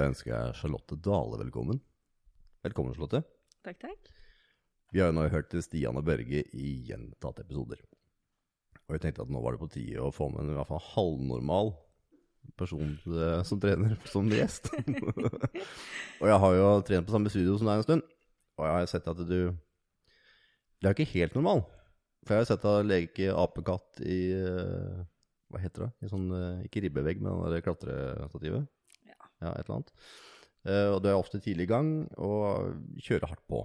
Da ønsker jeg Charlotte Dale velkommen. Velkommen, Charlotte. Takk, takk. Vi har jo nå hørt til Stian og Børge i gjentatte episoder. Og jeg tenkte at nå var det på tide å få med en i hvert fall halvnormal person eh, som trener som gjest. og jeg har jo trent på samme studio som deg en stund, og jeg har sett at du Du er jo ikke helt normal. For jeg har sett deg leke apekatt i eh, Hva heter det? I sånn, eh, ikke ribbevegg, men det klatrestativet. Ja. et eller annet. Uh, og du er ofte tidlig i gang og kjører hardt på.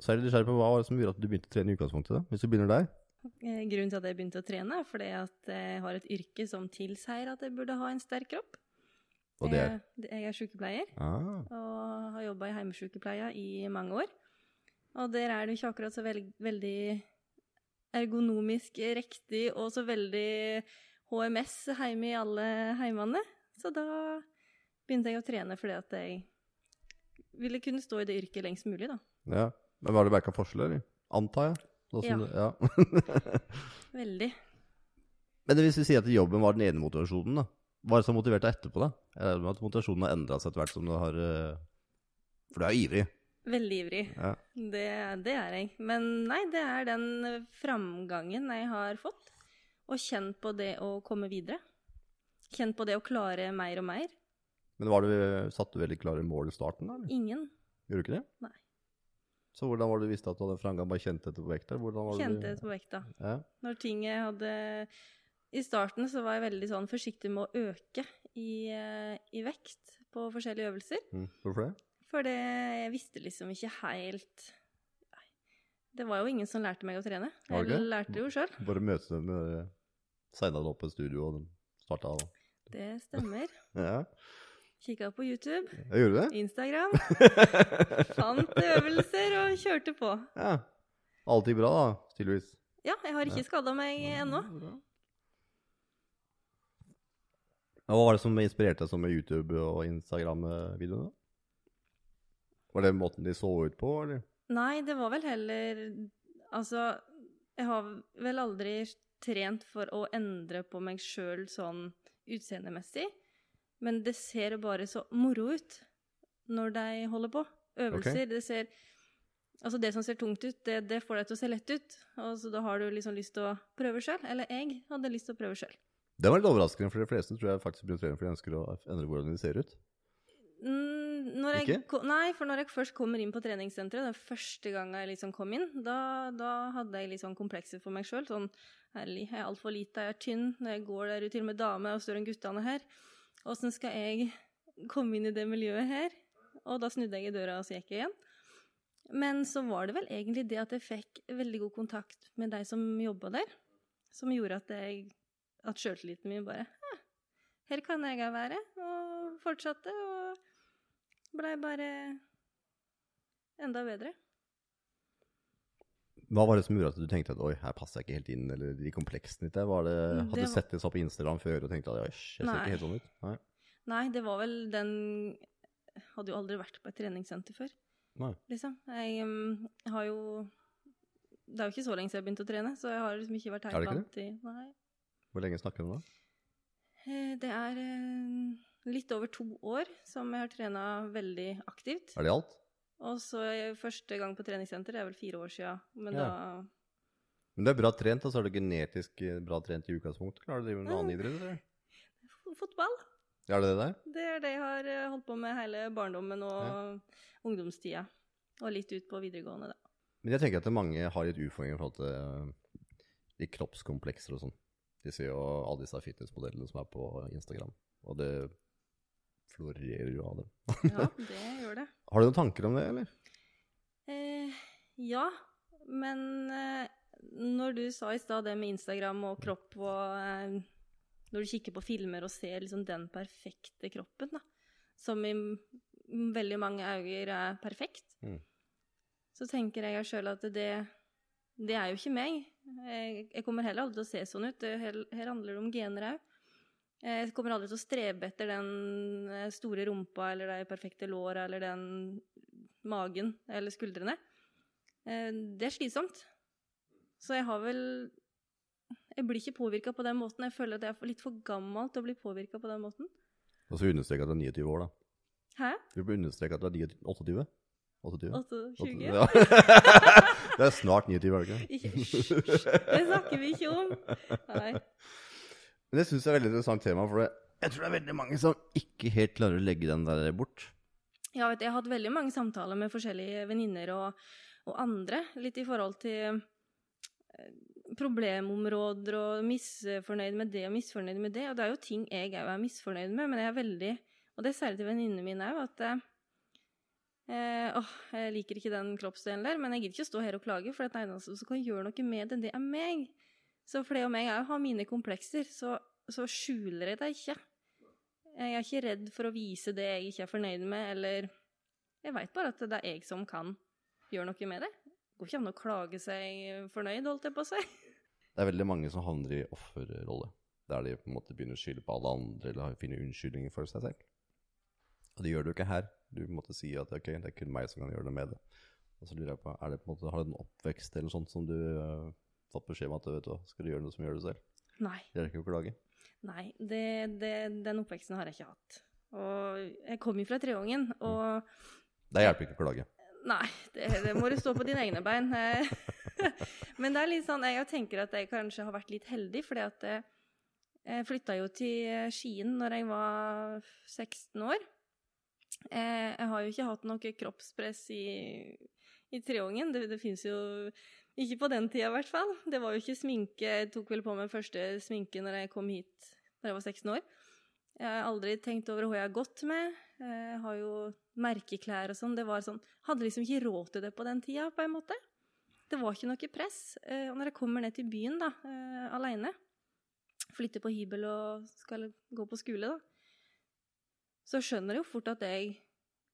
Så er jeg nysgjerrig på hva var det som gjorde at du begynte å trene i utgangspunktet? da? Hvis du begynner der? Eh, Grunnen til at jeg begynte å trene, er fordi at jeg har et yrke som tilsier at jeg burde ha en sterk kropp. Og det er Jeg, jeg er sykepleier ah, og har jobba i heimesykepleia i mange år. Og der er det jo ikke akkurat så veld, veldig ergonomisk riktig og så veldig HMS hjemme i alle heimene. Så da begynte jeg å trene fordi at jeg ville kunne stå i det yrket lengst mulig, da. ja. Men Var det merka forskjeller, eller? Antar jeg. Ja. det- ja. Veldig. Men hvis vi sier at jobben var den ene motivasjonen, da. Hva er det som motiverte deg etterpå, da? Jeg regner med at motivasjonen har endra seg etter hvert som du har eh, For du er ivrig. Veldig ivrig. Ja. Det, det er jeg. Men nei, det er den framgangen jeg har fått. Og kjent på det å komme videre. Kjent på det å klare mer og mer. Men var det, satte du veldig klare mål i starten. Eller? Ingen Gjorde du ikke det? Nei. Så hvordan var det du visste at du hadde framgang? Bare kjente etter på vekta? Kjente etter på vekta. Ja. Når ting jeg hadde I starten så var jeg veldig sånn forsiktig med å øke i, i vekt på forskjellige øvelser. Mm. Hvorfor det? Fordi jeg visste liksom ikke helt Nei. Det var jo ingen som lærte meg å trene. Jeg okay. lærte det jo sjøl. Bare møte dem deg opp på studio og starta Det stemmer. Ja, Kikka på YouTube, jeg gjorde det? Instagram. Fant øvelser og kjørte på. Ja. Alltid bra, da, tydeligvis. Ja, jeg har ikke skada meg ennå. Hva var det som inspirerte deg sånn med YouTube- og Instagram-videoene? Var det måten de så ut på, eller? Nei, det var vel heller Altså, jeg har vel aldri trent for å endre på meg sjøl sånn utseendemessig, men det ser bare så moro ut når de holder på. Øvelser. Det ser Altså, det som ser tungt ut, det, det får deg til å se lett ut. Og så da har du liksom lyst til å prøve sjøl. Eller jeg hadde lyst til å prøve sjøl. Det var litt overraskende, for de fleste tror jeg faktisk begynner å trene fordi de ønsker å endre hvordan de ser ut. Mm, jeg? Nei, for når jeg først kommer inn på treningssenteret, den første gangen jeg liksom kom inn, da, da hadde jeg litt sånn komplekser for meg sjøl. Sånn herlig, jeg er altfor lita, jeg er tynn, når jeg går der til og med dame og større enn guttene her. Åssen skal jeg komme inn i det miljøet her? Og da snudde jeg i døra, og så gikk jeg igjen. Men så var det vel egentlig det at jeg fikk veldig god kontakt med de som jobba der, som gjorde at jeg at sjøltilliten min bare ja, Her kan jeg være. Og fortsatte, og blei bare enda bedre. Hva var det som gjorde at du tenkte at oi, her passer jeg ikke helt inn, eller de kompleksen ditt der? Var det, Mm, hadde du var- sett det så på Instagram før og tenkte at oi, jeg ser Nei. ikke helt sånn ut? Nei. Nei, det var vel den hadde jo aldri vært på et treningssenter før, Nei. liksom. Jeg um, har jo Det er jo ikke så lenge siden jeg begynte å trene, så jeg har liksom ikke vært Er helt det ikke til Nei. Hvor lenge snakker du om da? Eh, Det er eh, litt over to år som jeg har trena veldig aktivt. Er det alt? Og så første gang på treningssenter, det er vel fire år sia. Men Ja. da Men du er bra trent, og så er du genetisk eh, bra trent i utgangspunktet. Klarer du å drive med noen annen idrett, eller? Fotball. Er det det der? Det er det jeg har eh, holdt på med hele barndommen og ungdomstida. Og litt ut på videregående, da. Men jeg tenker at mange har litt utfordringer i forhold til eh, kroppskomplekser og sånn. De ser jo alle disse fitnessmodellene som er på Instagram, og det florerer jo av dem. Ja, det. Har du noen tanker om det, eller? Eh, ja, men eh, når du sa i stad det med Instagram og kropp og eh, Når du kikker på filmer og ser liksom den perfekte kroppen, da, som i veldig mange øyne er perfekt, Mm. så tenker jeg sjøl at det, det er jo ikke meg. Jeg, jeg kommer heller aldri til å se sånn ut. Det, her, her handler det om gener òg. Jeg kommer aldri til å strebe etter den eh, store rumpa eller de perfekte låra eller den magen eller skuldrene. Eh, Det er slitsomt. Så jeg har vel Jeg blir ikke påvirka på den måten. Jeg føler at jeg er litt for gammel til å bli påvirka på den måten. Og så understreker jeg at du er 29 år, da. Hæ? Du bør understreke at du er 29 28? 28? 28? Ja. det er snart 29, er det ikke? Hysj. Det snakker vi ikke om. Nei. Men det syns jeg er veldig interessant tema, for jeg tror det er veldig mange som ikke helt klarer å legge den der bort. Ja, vet du, jeg har hatt veldig mange samtaler med forskjellige venninner og, og andre, litt i forhold til eh, problemområder og misfornøyd med det og misfornøyd med det. Og det er jo ting jeg òg er misfornøyd med, men jeg er veldig Og det særlig til venninnene mine òg, at eh, åh, jeg liker ikke den kroppsdelen der, men jeg gidder ikke å stå her og klage, for det eneste som kan gjøre noe med det, det er meg. Så fordi om jeg òg har mine komplekser, så, så skjuler jeg det ikke. Jeg er ikke redd for å vise det jeg ikke er fornøyd med, eller Jeg veit bare at det er jeg som kan gjøre noe med det. Det går ikke an å klage seg fornøyd, holdt jeg på å si. Det er veldig mange som havner i offerrolle, der de på en måte begynner å skylde på alle andre eller finner unnskyldninger for seg selv. Og det gjør du ikke her. Du måtte si at ok, det er kun meg som kan gjøre noe med det. Og så lurer jeg på, er det på en måte, Har du en oppvekst eller sånt som du fått beskjed om at vet du, skal du gjøre noe som gjør det selv? Nei. Det er ikke å klage. Nei, det, det, den oppveksten har jeg ikke hatt. Og jeg kom jo fra Treungen, og Det hjelper ikke å klage. Nei, det, det må du stå på dine egne bein. Men det er litt sånn, jeg tenker at jeg kanskje har vært litt heldig, fordi at jeg, jeg flytta jo til Skien når jeg var 16 år. Eh, Jeg har jo ikke hatt noe kroppspress i, i Treungen. Det, det fins jo ikke på den tida, i hvert fall. Det var jo ikke sminke. Jeg tok vel på meg første sminke når jeg kom hit da jeg var 16 år. Jeg har aldri tenkt over hva jeg har gått med. Jeg har jo merkeklær og sånn. Det var sånn Hadde liksom ikke råd til det på den tida, på en måte. Det var ikke noe press. Eh, Og når jeg kommer ned til byen da, eh, aleine, flytter på hybel og skal gå på skole, da, så skjønner jeg jo fort at jeg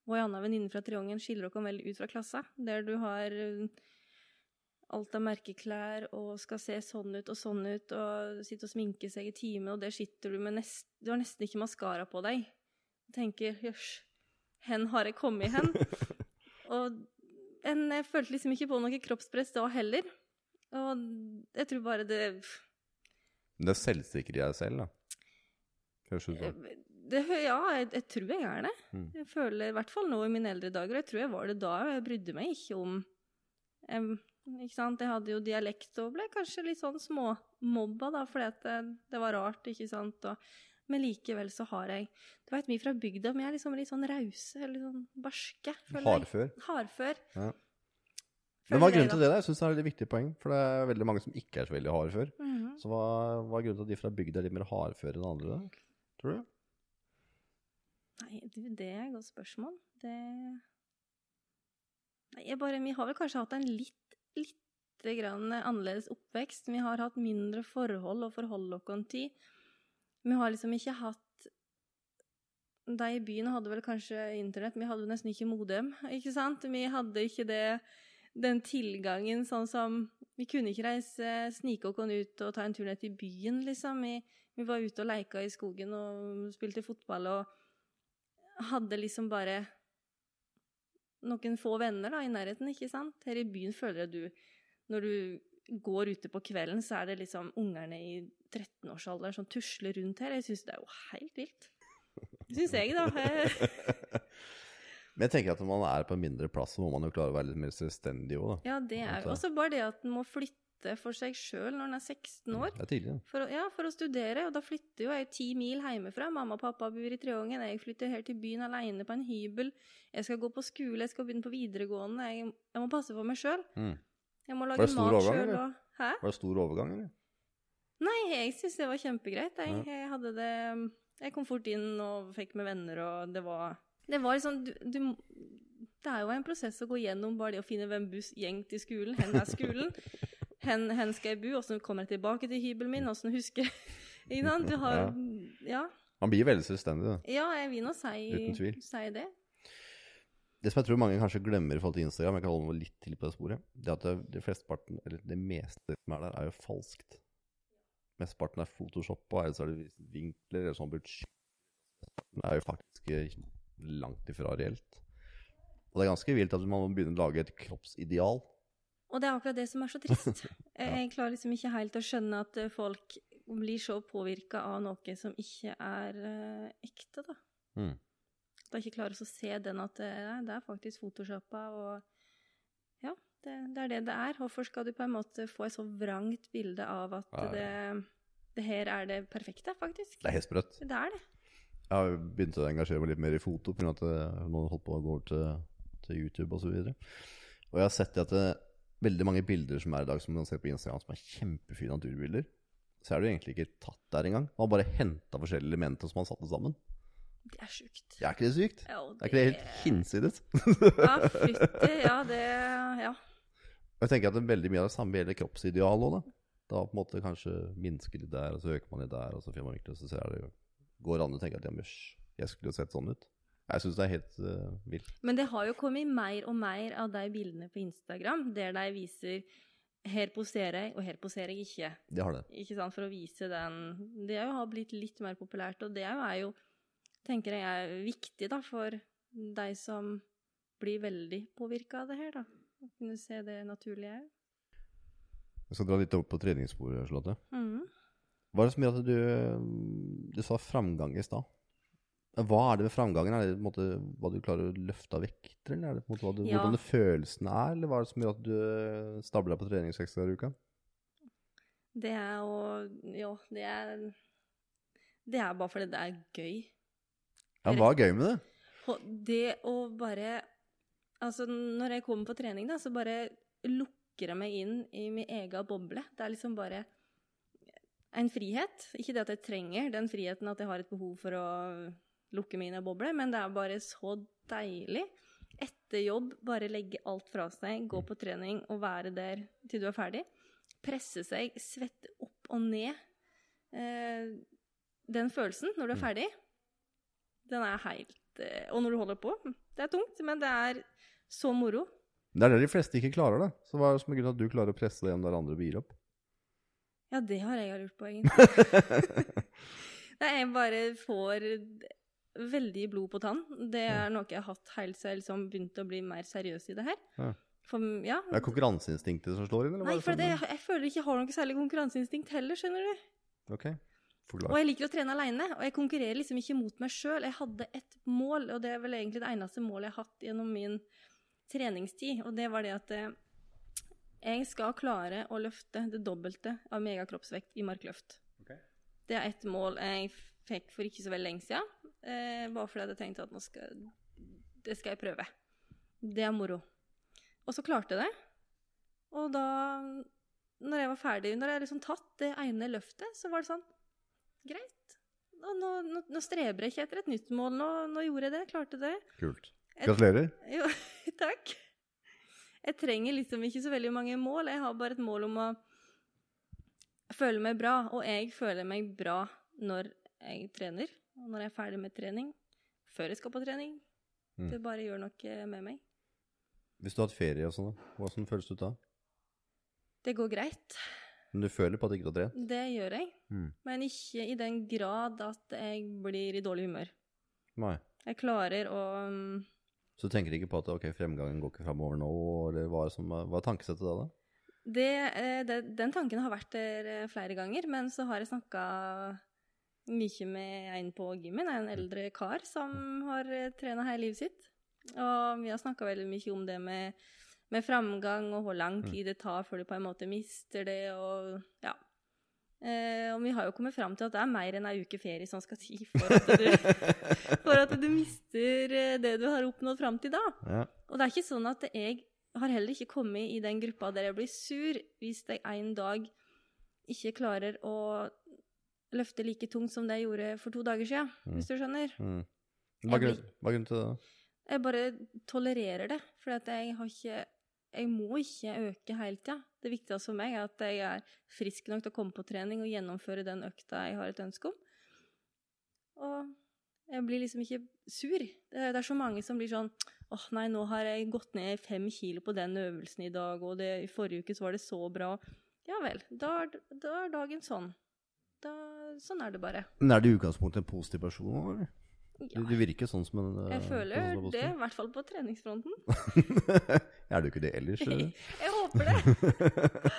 og ei anna venninne fra Triangen skiller dere veldig ut fra klassa. Der du har eh, alt av merkeklær og skal se sånn ut og sånn ut og sitte og sminke seg i time, og der sitter du med nest, Du har nesten ikke maskara på deg. Og tenker jøss, hen har jeg kommet hen? og en, jeg følte liksom ikke på noe kroppspress da heller. Og jeg tror bare det Men det er selvsikker i deg selv, da. Høres ut som. det, ja, jeg, jeg tror jeg er det. Mm. Jeg føler i hvert fall nå i mine eldre dager, og jeg tror jeg var det da, og jeg brydde meg ikke om em, ikke sant? Jeg hadde jo dialekt og ble kanskje litt sånn småmobba, da, fordi at det, det var rart, ikke sant. Og, men likevel så har jeg Du vet, vi fra bygda, vi er liksom litt sånn rause, eller sånn barske. jeg. Hardfør. Hardfør. Ja. Men hva er grunnen til det? da? Jeg syns det er et veldig viktig poeng. For det er veldig mange som ikke er så veldig hardfør. Mm -hmm. Så hva, hva er grunnen til at de fra bygda er litt mer hardføre enn andre? da? Tror du? Nei, det er et godt spørsmål. Det Nei, jeg bare Vi har vel kanskje hatt en litt, grann annerledes oppvekst. Vi har hatt mindre forhold å forholde oss til. Vi har liksom ikke hatt De i byen hadde vel kanskje internett, vi hadde nesten ikke modem, ikke sant? Vi hadde ikke det den tilgangen sånn som Vi kunne ikke reise, snike oss ut og ta en tur ned til byen, liksom. Vi, vi var ute og leika i skogen og spilte fotball og hadde liksom bare noen få venner da, i nærheten, ikke sant? Her i byen føler jeg du Når du går ute på kvelden, så er det liksom ungerne i 13-årsalderen som tusler rundt her. Jeg syns det er jo helt vilt. Syns jeg, da. Men jeg tenker at når man er på en mindre plass, så må man jo klare å være litt mer selvstendig òg, da. Ja, det er jo også bare det at en må flytte for seg sjøl når en er 16 år. Det er tidlig, ja. For å, ja, for å studere, og da flytter jo jeg ti mil hjemmefra. Mamma og pappa bor i Treungen, jeg flytter her til byen alene på en hybel. Jeg skal gå på skole, jeg skal begynne på videregående. Jeg, jeg må passe på meg sjøl. Mm. Jeg må lage mat sjøl og Hæ? Var det stor overgang, eller? Nei, jeg syns det var kjempegreit. Jeg, Ja. jeg hadde det Jeg kom fort inn og fikk med venner, og det var Det var liksom du, du Det er jo en prosess å gå gjennom bare det å finne hvem buss gjeng til skolen. Hen er skolen? Hen, hen skal jeg bo? Åssen kommer jeg tilbake til hybelen min? Åssen husker Ikke sant? Du har Ja. Man blir veldig selvstendig, da. Ja, jeg vil nå si, si det. Det som jeg tror mange kanskje glemmer i forhold til Instagram, jeg kan holde meg litt til på det sporet, det er at det, flesteparten, eller det meste som er der, er jo falskt. Mesteparten er photoshoppa, eller så er det vinkler, eller sånn. Det er jo faktisk eh, langt ifra reelt. Og det er ganske vilt at man må begynne å lage et kroppsideal. Og det er akkurat det som er så trist. Jeg, jeg klarer liksom ikke helt å skjønne at eh, folk blir så påvirka av noe som ikke er uh, ekte, da. Mm. Da ikke klarer å se den at det er, det er faktisk photoshoppa, og ja, det, det er det det er. Hvorfor skal du på en måte få et så vrangt bilde av at Ja, ja. det, det her er det perfekte, faktisk? Det er helt sprøtt. Det er det. Jeg har begynt å engasjere meg litt mer i foto pga. at noen holdt på å gå over til, til YouTube osv. Og, så og jeg har sett det at det, veldig mange bilder som er i dag, som man ser på Instagram, som er kjempefine naturbilder, så er det jo egentlig ikke tatt der engang. Man har bare henta forskjellige elementer som man satte sammen. Det er sjukt. Er ikke det sykt? Ja, det... Er ikke det helt hinsides? Ja, fytti. Ja, det Ja. Jeg tenker at det er veldig mye av det samme gjelder kroppsideal òg, da. Da på en måte kanskje minsker litt der, og så øker man litt der, og så finner man virkelig, og så ser det jo Går an å tenke at ja, men jeg skulle jo sett sånn ut. Jeg syns det er helt uh, vilt. Men det har jo kommet mer og mer av de bildene på Instagram der de viser her poserer jeg, og her poserer jeg ikke. Det har det. Ikke sant, For å vise den Det har blitt litt mer populært, og det er jo, er jo tenker jeg er viktig da, for de som blir veldig påvirka av det her, da. Å kunne se det naturlige òg. Jeg skal dra litt opp på treningssporet, Charlotte. Mm. Hva er det som gjør at du Du sa framgang i stad. Hva er det med framgangen? Er det på en måte hva du klarer å løfte av vekter, eller er det på en måte hva du, Ja. hvordan det følelsen er, eller hva er det som gjør at du eh, stabler deg på trening seks ganger i uka? Det er jo Ja, det er Det er bare fordi det er gøy. Ja, hva er gøy med det? Det å bare Altså, når jeg kommer på trening, da, så bare lukker jeg meg inn i min egen boble. Det er liksom bare en frihet. Ikke det at jeg trenger den friheten at jeg har et behov for å lukke mine bobler, boble, men det er bare så deilig. Etter jobb, bare legge alt fra seg, gå på trening og være der til du er ferdig. Presse seg, svette opp og ned. Eh, den følelsen når du er ferdig, den er helt eh, Og når du holder på. Det er tungt, men det er så moro. Det er det de fleste ikke klarer, da. Så hva er det som er grunnen til at du klarer å presse deg gjennom der andre bier opp? Ja, det har jeg lurt på, egentlig. Nei, jeg bare får veldig blod på tann. Det er noe jeg har hatt helt siden jeg liksom begynte å bli mer seriøs i det her. Ja. For, ja. Det er konkurranseinstinktet som slår inn, eller? Nei, for det, jeg føler ikke jeg har noe særlig konkurranseinstinkt heller, skjønner du. Ok, Og jeg liker å trene alene, og jeg konkurrerer liksom ikke mot meg sjøl. Jeg hadde et mål, og det er vel egentlig det eneste målet jeg har hatt gjennom min treningstid, og det var det at eh, jeg skal klare å løfte det dobbelte av megakroppsvekt i markløft. Okay. Det er et mål jeg fikk for ikke så veldig lenge siden, eh, bare fordi jeg hadde tenkt at nå skal, det skal jeg prøve. Det er moro. Og så klarte jeg det. Og da, når jeg var ferdig, når jeg liksom tatt det ene løftet, så var det sånn Greit. Nå, nå, nå, nå streber jeg ikke etter et nytt mål. Nå, nå gjorde jeg det. Klarte det. Kult. Gratulerer. Jo, takk. Jeg trenger liksom ikke så veldig mange mål. Jeg har bare et mål om å føle meg bra. Og jeg føler meg bra når jeg trener, og når jeg er ferdig med trening. Før jeg skal på trening. Mm. Det bare gjør noe med meg. Hvis du har hatt ferie og sånn, da, hva føles det ut da? Det går greit. Men du føler på at du ikke har trent? Det gjør jeg. Mm. Men ikke i den grad at jeg blir i dårlig humør. Nei. Jeg klarer å um, Så du tenker ikke på at ok, fremgangen går ikke framover nå, eller hva som, hva er tankesettet da? da? det, eh, det, Den tanken har vært der eh, flere ganger, men så har jeg snakka mye med en på gymmen, en eldre kar som har trena hele livet sitt. Og vi har snakka veldig mye om det med, med framgang og hvor lang tid det tar før du på en måte mister det, og ja. Eh, og vi har jo kommet fram til at det er mer enn ei uke ferie som skal til for at du, for at du mister eh, det du har oppnådd fram til da. Ja. Og det er ikke sånn at jeg har heller ikke kommet i den gruppa der jeg blir sur hvis jeg en dag ikke klarer å løfte like tungt som det jeg gjorde for to dager siden, hvis du skjønner. Mm. Hva er grunnen til det? da? Jeg bare tolererer det, for jeg har ikke Jeg må ikke øke hele tida. Det viktigste for meg er at jeg er frisk nok til å komme på trening og gjennomføre den økta jeg har et ønske om. Og jeg blir liksom ikke sur. Det er, det er så mange som blir sånn åh nei, nå har jeg gått ned fem kilo på den øvelsen i dag, og det, i forrige uke så var det så bra. Ja vel, da, da er dagen sånn. Da, sånn er det bare. Men er du i utgangspunktet en positiv person? Eller? Ja, Du, virker sånn som en eh, jeg føler er det, i hvert fall på treningsfronten. er du ikke det ellers? Jeg håper det.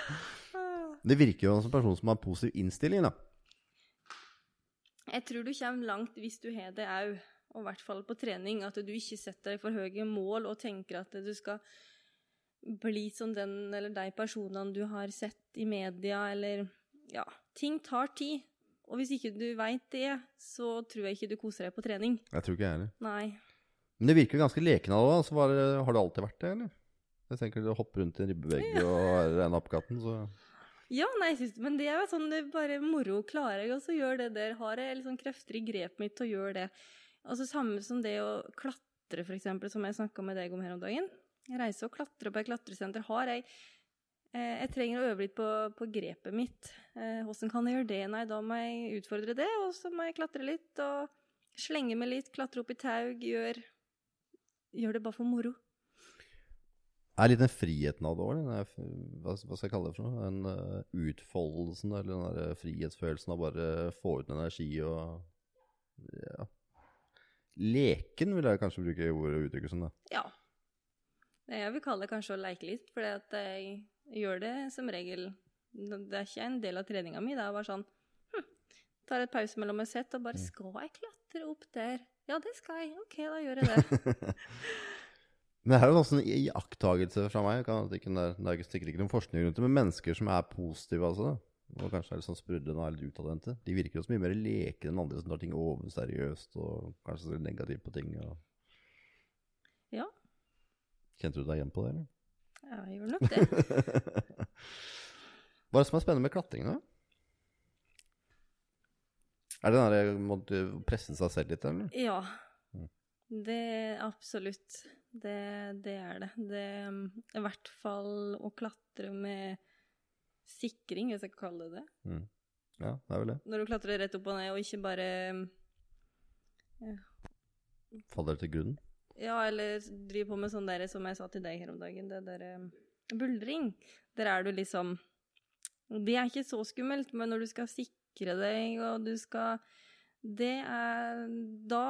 Det virker jo som en person som har positiv innstilling, da. Jeg tror du kommer langt hvis du har det òg. og i hvert fall på trening, at du ikke setter deg for høye mål og tenker at du skal bli som den eller de personene du har sett i media, eller Ja, ting tar tid. Og hvis ikke du veit det, så tror jeg ikke du koser deg på trening. Jeg tror ikke jeg heller. Nei. Men det virker ganske lekende av. Altså, det, har det alltid vært det, eller? Jeg tenker du hopper rundt i en ribbevegg og er en katten, så Ja, nei, men det er jo sånn det er bare moro. Klarer jeg også å gjøre det der? Har jeg liksom krefter i grepet mitt til å gjøre det? Altså Samme som det å klatre, for eksempel, som jeg snakka med deg om her om dagen. Jeg reiser og klatrer på et klatresenter. Har jeg Jeg trenger å øve litt på, på grepet mitt. Eh, hvordan kan jeg gjøre det? Nei, da må jeg utfordre det, og så må jeg klatre litt og slenge meg litt, klatre opp i taug, gjør Gjør det bare for moro. Er litt den friheten av det òg, hva, hva skal jeg kalle det for noe? Den uh, utfoldelsen, eller den der frihetsfølelsen av bare få ut energi og ja. Leken vil jeg kanskje bruke ordet uttrykket som. Ja. Jeg vil kalle det kanskje å leke litt, for jeg gjør det som regel Det er ikke en del av treninga mi. Det er bare sånn hm, Tar et pause mellom et sett og bare Skal jeg klatre opp der? Ja, det skal jeg. OK, da gjør jeg det. Men det er jo også en iakttagelse fra meg. Kan, det, ikke, det er sikkert ikke noen forskning rundt det, men mennesker som er positive, altså, og kanskje er litt sånn sprudlende og er litt utadvendte, de virker jo så mye mer lekne enn andre som tar ting overseriøst og kanskje ser negativt på ting. Og... Ja. Kjente du deg igjen på det, eller? Ja, jeg gjorde nok det. Hva er det som er spennende med klatring, da? Er det den der måtte presse seg selv litt, eller? Ja. Mm. Det absolutt. Det, det er det. Det er i hvert fall å klatre med sikring, hvis jeg kan kalle det det. Mm. Ja, det er vel det. Når du klatrer rett opp og ned, og ikke bare ja, Faller til grunnen? Ja, eller driver på med sånn der som jeg sa til deg her om dagen, det der um, buldring. Der er du liksom Det er ikke så skummelt, men når du skal sikre deg, og du skal Det er Da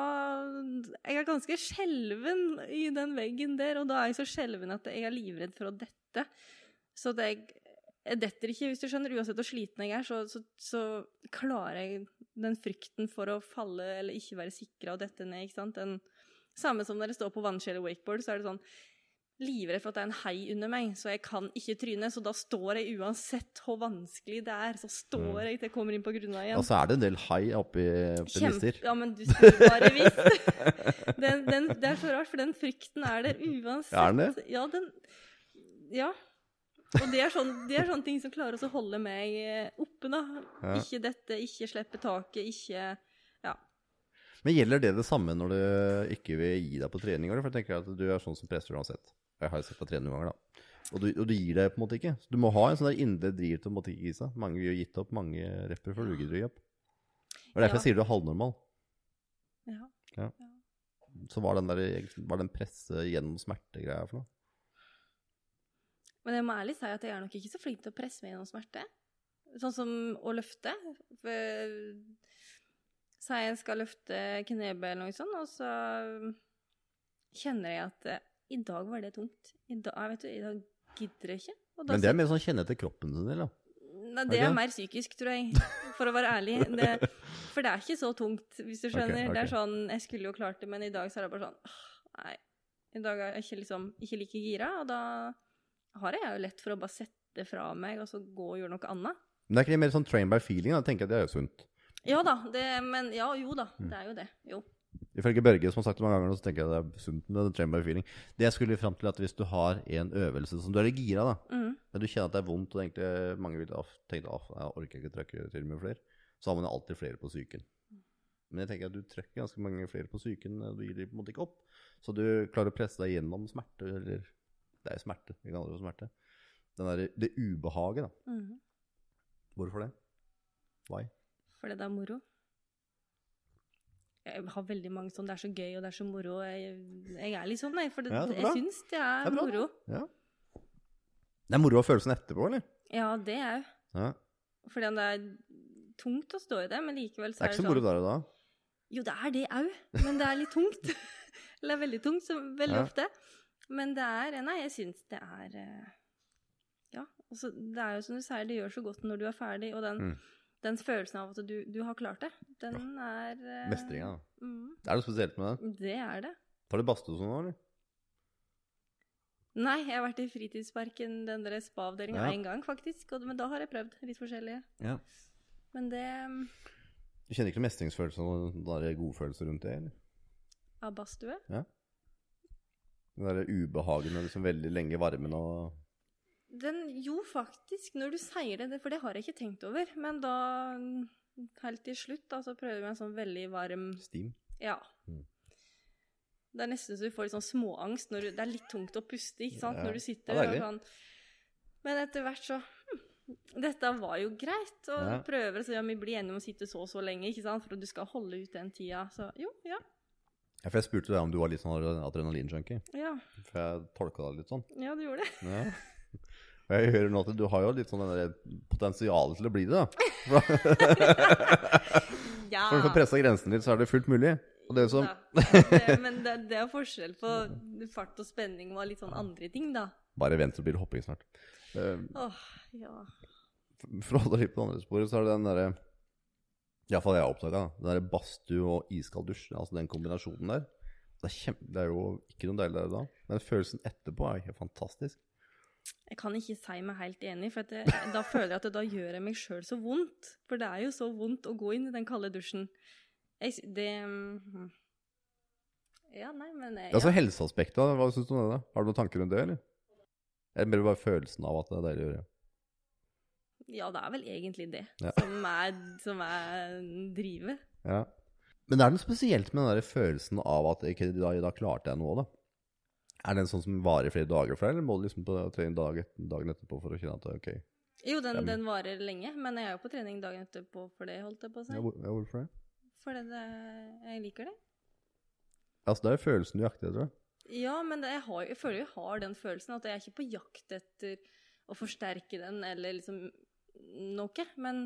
Jeg er ganske skjelven i den veggen der, og da er jeg så skjelven at jeg er livredd for å dette. Så det jeg jeg detter ikke, hvis du skjønner. Uansett hvor sliten jeg er, så, så, så, klarer jeg den frykten for å falle eller ikke være sikra og dette ned. ikke sant? Den, samme som når jeg står på vannskjell og wakeboard, så er det sånn livredd for at det er en hei under meg, så jeg kan ikke tryne. Så da står jeg uansett hvor vanskelig det er, så står jeg til jeg kommer inn på grunna igjen. Og så er det en del hai oppi Lister. Ja, men du skulle bare visst. Den, den, det er så rart, for den frykten er der uansett. Er den det? Ja, den Ja. Og det er, sånn, det er sånne ting som klarer å holde meg oppe, da. Ja. Ikke dette, ikke slippe taket, ikke. Men gjelder det det samme når du ikke vil gi deg på trening? For jeg tenker at du er sånn som presser uansett. Jeg har jo sett deg trene noen ganger, da. Og du, og du gir deg på en måte ikke. Så du må ha en sånn der indre driv til å måtte ikke gi seg. Mange vil jo gitt opp, mange repper før du gidder å gi opp. Og derfor Ja. jeg sier du er halvnormal. ja. Så var den der var den presse gjennom smerte-greia for noe? Men jeg må ærlig si at jeg er nok ikke så flink til å presse meg gjennom smerte. Sånn som å løfte. For Si jeg skal løfte knebøy eller noe sånt, og så kjenner jeg at eh, i dag var det tungt. I dag, vet du, i dag gidder jeg ikke. Men det er mer sånn kjenne etter kroppen din, da. Nei, det er mer psykisk, tror jeg, for å være ærlig. Det, for det er ikke så tungt, hvis du skjønner. Ok, Det er sånn, Jeg skulle jo klart det, men i dag så er det bare sånn Nei, i dag er jeg ikke, liksom, ikke like gira, og da har jeg jo lett for å bare sette fra meg og så gå og gjøre noe annet. Men det er ikke det mer sånn train by feeling? Da tenker jeg det er jo sunt. Ja da, det, men ja, jo da, Mm. det er jo det. Jo. Ifølge Børge, som har sagt det mange ganger, så tenker jeg det er sunt med den train by feeling. Det jeg skulle fram til at hvis du har en øvelse som du er litt gira, da, Mm. men du kjenner at det er vondt, og egentlig mange vil tenke at jeg orker ikke trøkke til med flere, så har man alltid flere på psyken. Men jeg tenker at du trøkker ganske mange flere på psyken, og du gir dem på en måte ikke opp. Så du klarer å presse deg gjennom smerte, eller Det er jo smerte, kaller det for smerte. Den der, det ubehaget, da. Mm. Hvorfor det? Why? Fordi det er moro. Jeg har veldig mange sånn 'det er så gøy', og 'det er så moro'. Jeg, jeg er litt sånn, jeg. For det, Ja, jeg syns det er, Det er moro. Ja. Det er moro å ha følelsen etterpå, eller? Ja, det er Ja. Fordi det er tungt å stå i det, men likevel så er Det sånn Det er ikke så moro sånn der og da. Jo, det er det òg, men det er litt tungt. Eller det er veldig tungt, så veldig Ja. ofte. Men det er Nei, jeg syns det er eh, Ja. Altså, det er jo som du sier, det gjør så godt når du er ferdig, og den Mm. Den følelsen av at du, du har klart det, den er uh, Mestringa. Mm, Er det noe spesielt med det? det er det. Tar du badstue nå, eller? Nei, jeg har vært i fritidsparken, den der spa-avdelinga, Ja. gang, faktisk. Og, men da har jeg prøvd litt forskjellige. Ja. Men det Du kjenner ikke mestringsfølelse og den godfølelse rundt det, eller? Av badstue? Den der ubehagen og liksom veldig lenge i varmen og Den, jo, faktisk, når du sier det, for det har jeg ikke tenkt over. Men da, helt til slutt, da, så prøvde vi en sånn veldig varm steam. Ja. Mm. Det er nesten så du får litt sånn småangst når du, Det er litt tungt å puste, ikke sant, Ja. når du sitter Ja, sånn. Men etter hvert så hm, Dette var jo greit. Og Ja. prøver så ja, vi blir enige om å sitte så og så lenge, ikke sant, for at du skal holde ut den tida. Så jo, ja. Ja, for jeg spurte deg om du var litt sånn adrenalinjunkie. Ja, For jeg tolka deg litt sånn. ja du gjorde det. Ja. Jeg hører nå at du har jo litt sånn potensial til å bli det, da. Ja. For å få pressa grensene litt, så er det fullt mulig. Det som det, men det, det er forskjell på fart og spenning og litt sånn andre ting, da. Bare vent, så blir det hopping snart. Uh, oh, ja. For å holde litt på det andre sporet, så er det den derre Iallfall jeg har oppdaga. Den derre badstue og iskald dusj. Altså den kombinasjonen der. Det er, kjempe, det er jo ikke noe deilig der da. Men følelsen etterpå er jo helt fantastisk. Jeg kan ikke si meg helt enig, for det, da føler jeg at det, da gjør jeg meg sjøl så vondt. For det er jo så vondt å gå inn i den kalde dusjen. Jeg, det mm, Ja, nei, men jeg, Altså ja. helseaspektet, hva syns du om det? Har du noen tanker rundt det, eller? Eller bare følelsen av at det er deilig å gjøre? ja, det er vel egentlig det Ja. som er, som er drivet. Ja. Men det er noe spesielt med den der følelsen av at ok, da, da klarte jeg noe, da. Er det en sånn som varer flere dager for deg, eller må du liksom på trening dag, dagen etterpå for å kjenne at det er ok? Jo, den, Ja, den varer lenge, men jeg er jo på trening dagen etterpå for det, holdt jeg på å si. Ja, hvor, ja, hvorfor det? Fordi det, jeg liker det. Altså, det er følelsen du jakter etter. Ja, men det, jeg, har, jeg føler jeg har den følelsen at jeg er ikke på jakt etter å forsterke den, eller liksom noe. Men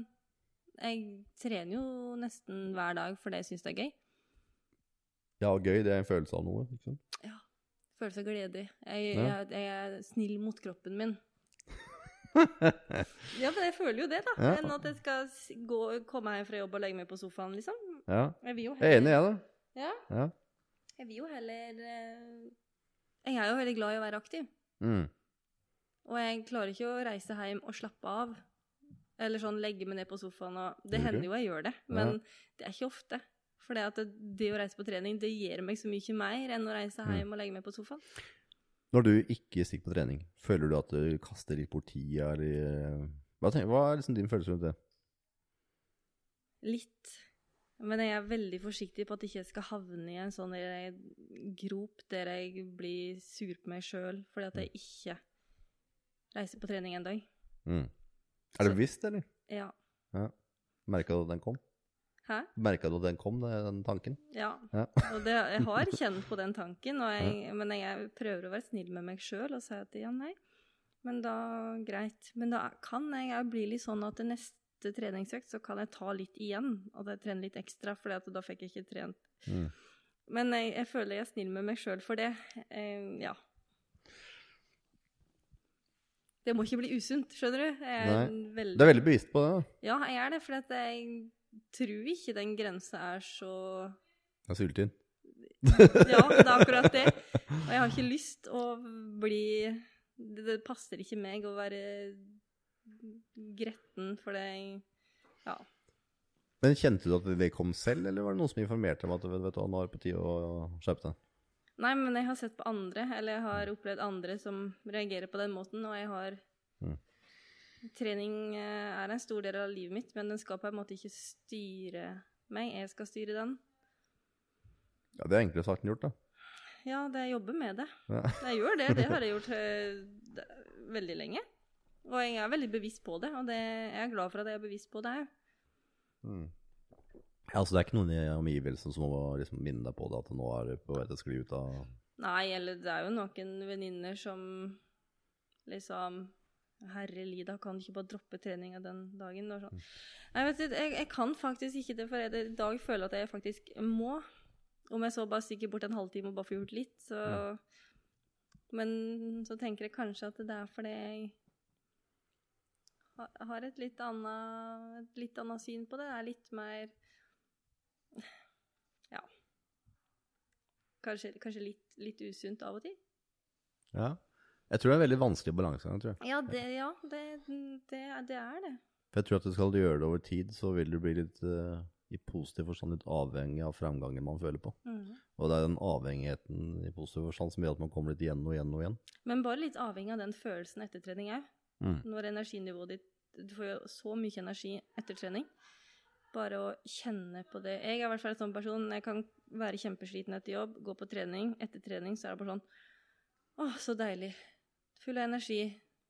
jeg trener jo nesten hver dag fordi jeg syns det er gøy. Ja, gøy, det er en følelse av noe, ikke sant? Følelse av glede. Jeg, Ja. jeg, jeg er snill mot kroppen min. Ja, men jeg føler jo det, da. Ja. Enn at jeg skal gå, komme hjem fra jobb og legge meg på sofaen, liksom. Ja, Jeg vil jo jeg er enig, jeg, da. Ja, Ja. jeg vil jo heller eh, Jeg er jo veldig glad i å være aktiv. Mm. Og jeg klarer ikke å reise hjem og slappe av. Eller sånn legge meg ned på sofaen og Det hender jo jeg gjør det, men det er ikke ofte. For det, at det, det å reise på trening, det gir meg så mye mer enn å reise Mm. hjem og legge meg på sofaen. Når du ikke stikker på trening, føler du at du kaster litt bort tida, eller hva, hva er liksom din følelse rundt det? Litt. Men jeg er veldig forsiktig på at jeg ikke skal havne i en sånn der grop der jeg blir sur på meg sjøl fordi at jeg ikke reiser på trening en dag. Mm. Er det visst, bevisst, eller? Ja. Merka du at den kom? Hæ? Merka du at den kom, den tanken? Ja. Ja. Og det, jeg har kjent på den tanken, og jeg, men jeg prøver å være snill med meg sjøl og si at ja, nei. Men da greit. Men da kan jeg òg bli litt sånn at til neste treningsøkt så kan jeg ta litt igjen. At jeg trener litt ekstra, for da fikk jeg ikke trent. Mm. Men jeg, jeg føler jeg er snill med meg sjøl for det. Eh, ja. Det må ikke bli usunt, skjønner du. Jeg er veldig, Du er veldig bevisst på det, da. Ja, jeg er det, for at jeg tror ikke den grensa er så Jeg er sulten. Ja, det er akkurat det. Og jeg har ikke lyst å bli Det, det passer ikke meg å være gretten for det Ja. Men kjente du at det kom selv, eller var det noen som informerte om at vet du, nå er det på tide å skjerpe deg? Nei, men jeg har sett på andre, eller jeg har opplevd andre som reagerer på den måten, og jeg har. Trening eh, er en stor del av livet mitt, men den skal på en måte ikke styre meg. Jeg skal styre den. Ja, Det er enklere sagt enn gjort, da. Ja, det jeg jobber med det. Ja. Jeg gjør det. Det har jeg gjort eh, veldig lenge. Og jeg er veldig bevisst på det, og det, jeg er glad for at jeg er bevisst på det òg. Mm. Ja, altså Det er ikke noen i omgivelsene som må liksom minne deg på det, at nå er du på vei til å skli ut av Nei, eller det er jo noen venninner som liksom Herre Lida, kan du ikke bare droppe treninga den dagen? Sånn. Nei, vet du, jeg, jeg kan faktisk ikke det, for jeg i dag føler at jeg faktisk må. Om jeg så bare stikker bort en halvtime og bare får gjort litt, så Men så tenker jeg kanskje at det er fordi jeg har et litt annet, et litt annet syn på det. Det er litt mer Ja. Kanskje, kanskje litt, litt usunt av og til. Ja. Jeg tror det er en veldig vanskelig balansegang, tror jeg. Ja, det, ja, det, det, det er det. For jeg tror at du skal gjøre det over tid, så vil du bli litt uh, i positiv forstand litt avhengig av framgangen man føler på. Mm. Og det er den avhengigheten i positiv forstand som gjør at man kommer litt igjen og igjen og igjen. Men bare litt avhengig av den følelsen etter trening òg. Mm. Når energinivået ditt Du får jo så mye energi etter trening. Bare å kjenne på det. Jeg er i hvert fall en sånn person. Jeg kan være kjempesliten etter jobb, gå på trening. Etter trening så er det bare sånn Å, så deilig. Full av energi.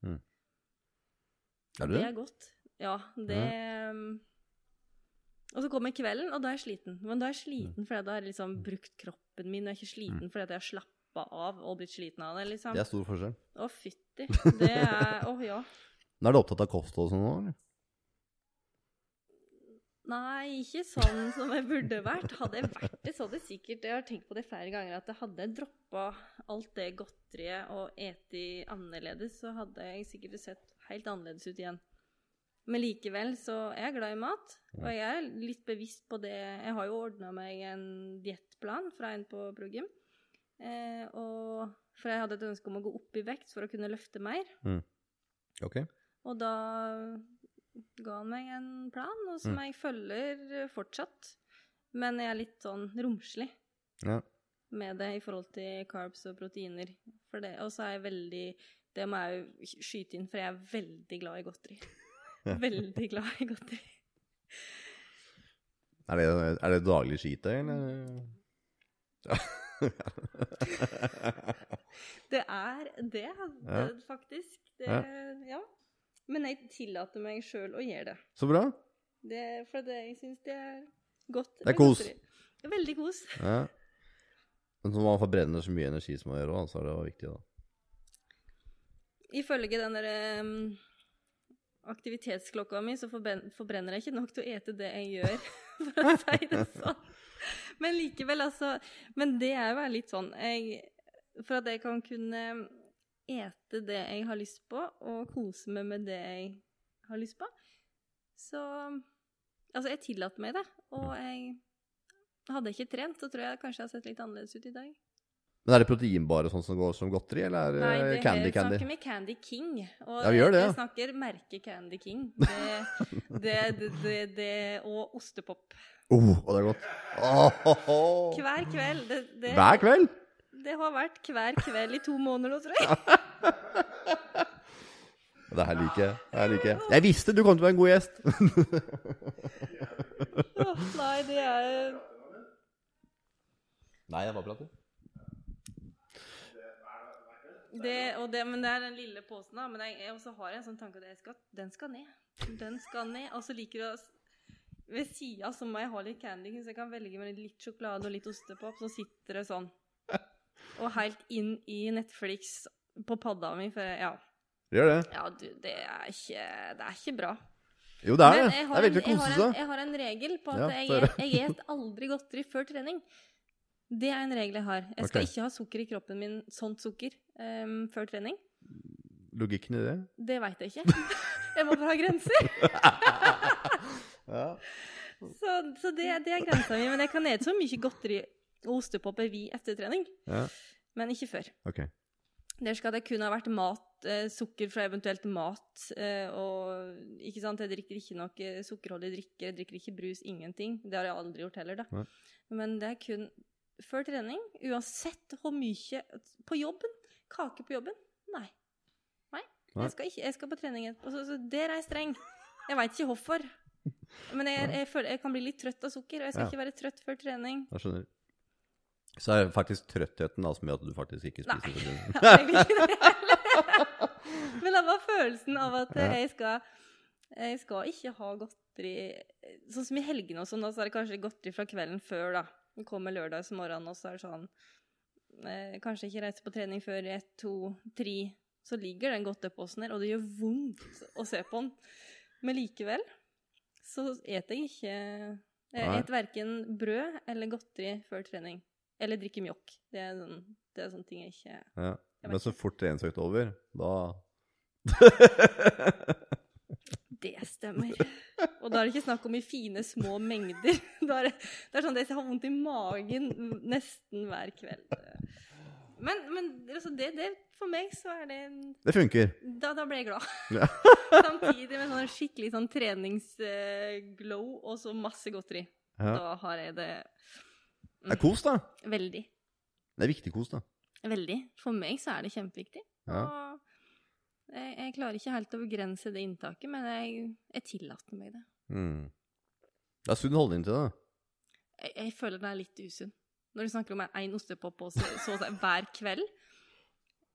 Er du Det det? er godt. Ja, det mm. Og så kommer kvelden, og da er jeg sliten. Men da er jeg sliten fordi da har jeg liksom brukt kroppen min, og jeg er ikke sliten fordi at jeg har slappa av og blitt sliten av det, liksom. Det er stor forskjell. Å, fytti. Det er Å, ja. Men Er du opptatt av kosthold og sånn nå, eller? Nei, ikke sånn som jeg burde vært. Hadde jeg vært det, så hadde jeg sikkert Jeg har tenkt på det flere ganger, at jeg hadde droppa alt det godteriet og eti annerledes, så hadde jeg sikkert sett helt annerledes ut igjen. Men likevel så er jeg glad i mat, og jeg er litt bevisst på det. Jeg har jo ordna meg en diettplan fra en på Progym. Eh, og for jeg hadde et ønske om å gå opp i vekt for å kunne løfte mer. Ok. Og da ga han meg en plan, og som jeg følger fortsatt. Men jeg er litt sånn romslig Ja. med det i forhold til carbs og proteiner. For det, og så er jeg veldig Det må jeg jo skyte inn, for jeg er veldig glad i godteri. Veldig glad i godteri. Er det, er det daglig skitøy, eller? Ja. Det er det, faktisk. Det, Ja. ja. Men jeg tillater meg sjøl å gjøre det. Så bra. det for det, jeg syns det er godt. Det er kos. Det er veldig kos. Ja. Men så man forbrenner så mye energi som man gjør òg, så er det viktig, da. Ifølge den derre um, aktivitetsklokka mi, så forbrenner jeg ikke nok til å ete det jeg gjør, for å si det sånn. Men likevel, altså Men det er jo litt sånn jeg, For at jeg kan kunne ete det jeg har lyst på, og kose meg med det jeg har lyst på, så Altså, jeg tillater meg det, og jeg Hadde jeg ikke trent, så tror jeg kanskje jeg hadde sett litt annerledes ut i dag. Men er det proteinbare sånn som går som godteri, eller er det Nei, det Candy her Candy? snakker vi Candy King. Og Ja, vi gjør det, jeg snakker merket Candy King. Det, det, det, og ostepop. Oh, det er godt. Åh, Hver kveld. Det, det, Hver kveld? Det har vært hver kveld i to måneder nå, tror jeg. Det her liker jeg. Det her liker jeg. Jeg visste du kom til å være en god gjest. oh, nei, det er Nei, jeg bare prater. det, og det, Men det er den lille posen, da. Men jeg, jeg også har en sånn tanke at jeg skal, den skal ned. Den skal ned. Og så liker jeg Ved sida så må jeg ha litt candy, så jeg kan velge med litt sjokolade og litt ostepop. Så sitter det sånn. Og helt inn i Netflix på padda mi. For ja, Gjør det. ja du, det er ikke, det er ikke bra. Jo, det er det. Det er veldig kose seg. jeg har en regel på at Ja, jeg, jeg et aldri godteri før trening. Det er en regel jeg har. Jeg skal okay. ikke ha sukker i kroppen min, sånt sukker, um, før trening. Logikken i det? Det veit jeg ikke. Jeg må bare ha grenser. Ja. Så, så det, det er grensa mi. Men jeg kan ete så mye godteri og ostepop jeg vil etter trening. ja. Men ikke før. Okay. Der skal det kun ha vært mat, eh, sukker fra eventuelt mat. Eh, og ikke sant, jeg drikker ikke noe sukkerholdig drikke, jeg drikker ikke brus, ingenting. Det har jeg aldri gjort heller, da. Nei. Men det er kun før trening, uansett hvor mye På jobben? Kake på jobben? Nei. Nei. Nei. Jeg skal, ikke, jeg skal på trening etterpå. Så, så der er jeg streng. Jeg veit ikke hvorfor. Men jeg, jeg, føler, jeg kan bli litt trøtt av sukker, og jeg skal Ja. ikke være trøtt før trening. Jeg skjønner. Så er det faktisk trøttheten altså, med at du faktisk ikke spiser det. Jeg egentlig ikke det. Men det var følelsen av at jeg skal Jeg skal ikke ha godteri Sånn som i helgene og sånn, så er det kanskje godteri fra kvelden før, da. Det kommer lørdagsmorgen, og så er det sånn eh, Kanskje ikke reise på trening før i ett, to, tre. Så ligger den godteposen her, og det gjør vondt å se på den. Men likevel så eter jeg ikke Jeg Nei. eter verken brød eller godteri før trening. Eller drikke mjokk. Det er, sånn, det er sånn ting jeg ikke Ja. Jeg Men så fort treningsøkt over, da Det stemmer. Og da er det ikke snakk om i fine, små mengder. Da er det, det er sånn at jeg har vondt i magen nesten hver kveld. Men, men altså det, det, for meg så er det Det funker. Da, da ble jeg glad. Ja. Samtidig med sånn skikkelig sånn treningsglow og så masse godteri. Ja. Da har jeg det Det er kos, da. veldig. Det er viktig kos, da. Veldig. For meg så er det kjempeviktig. Ja. Og jeg, jeg klarer ikke helt å begrense det inntaket, men jeg, jeg tillater meg det. Mm. Det er sunn holdning til det. da. Jeg, jeg føler det er litt usunn. Når du snakker om én ostepop så, så, så, hver kveld.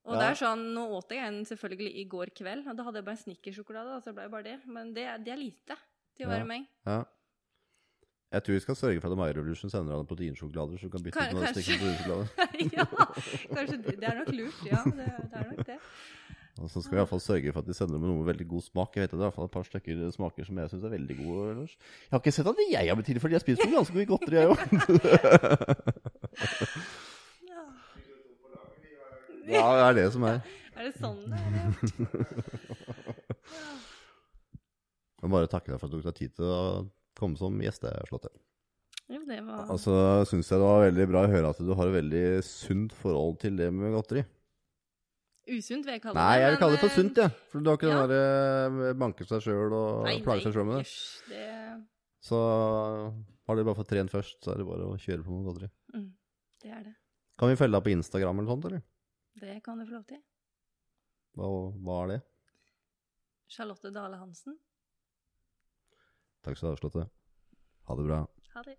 Og det er sånn, Nå åt jeg en selvfølgelig i går kveld, og da hadde jeg bare snickersjokolade. da, så det ble bare det. Men det, det er lite til å Ja. være meg. Ja. Jeg tror vi skal sørge for at My Revolution sender deg proteinsjokolader, så du kan bytte Kan- ut noen kanskje. stikker proteinsjokolade. ja, kanskje det, det er nok lurt. Ja, det, det er nok det. Og så skal vi i fall sørge for at de sender med noe med veldig god smak. Jeg vet at det er i fall et par stykker smaker som jeg syns er veldig gode. Ellers. Jeg har ikke sett at jeg har blitt tilført, jeg har spist ganske mye godteri, jeg òg. Ja. Det er det som er. Er det sånn det er? Jeg må bare takke deg for at du tok deg tid til å komme som gjest, Slåtte. Jo, det var Altså, så syns jeg det var veldig bra å høre at du har et veldig sunt forhold til det med godteri. usunt, vil jeg kalle det. Nei, jeg vil kalle det for sunt, jeg. For du har ikke ja. den derre banke seg sjøl og Nei, plage seg sjøl med det. hysj, det. Så har du bare fått trent først, så er det bare å kjøre på med godteri. Mm, det er det. Kan vi følge deg på Instagram eller sånt, eller? Det kan du få lov til. Hva, hva er det? Charlotte Dale Hansen. Takk skal du ha, Slåtte. Ha det bra. Ha det.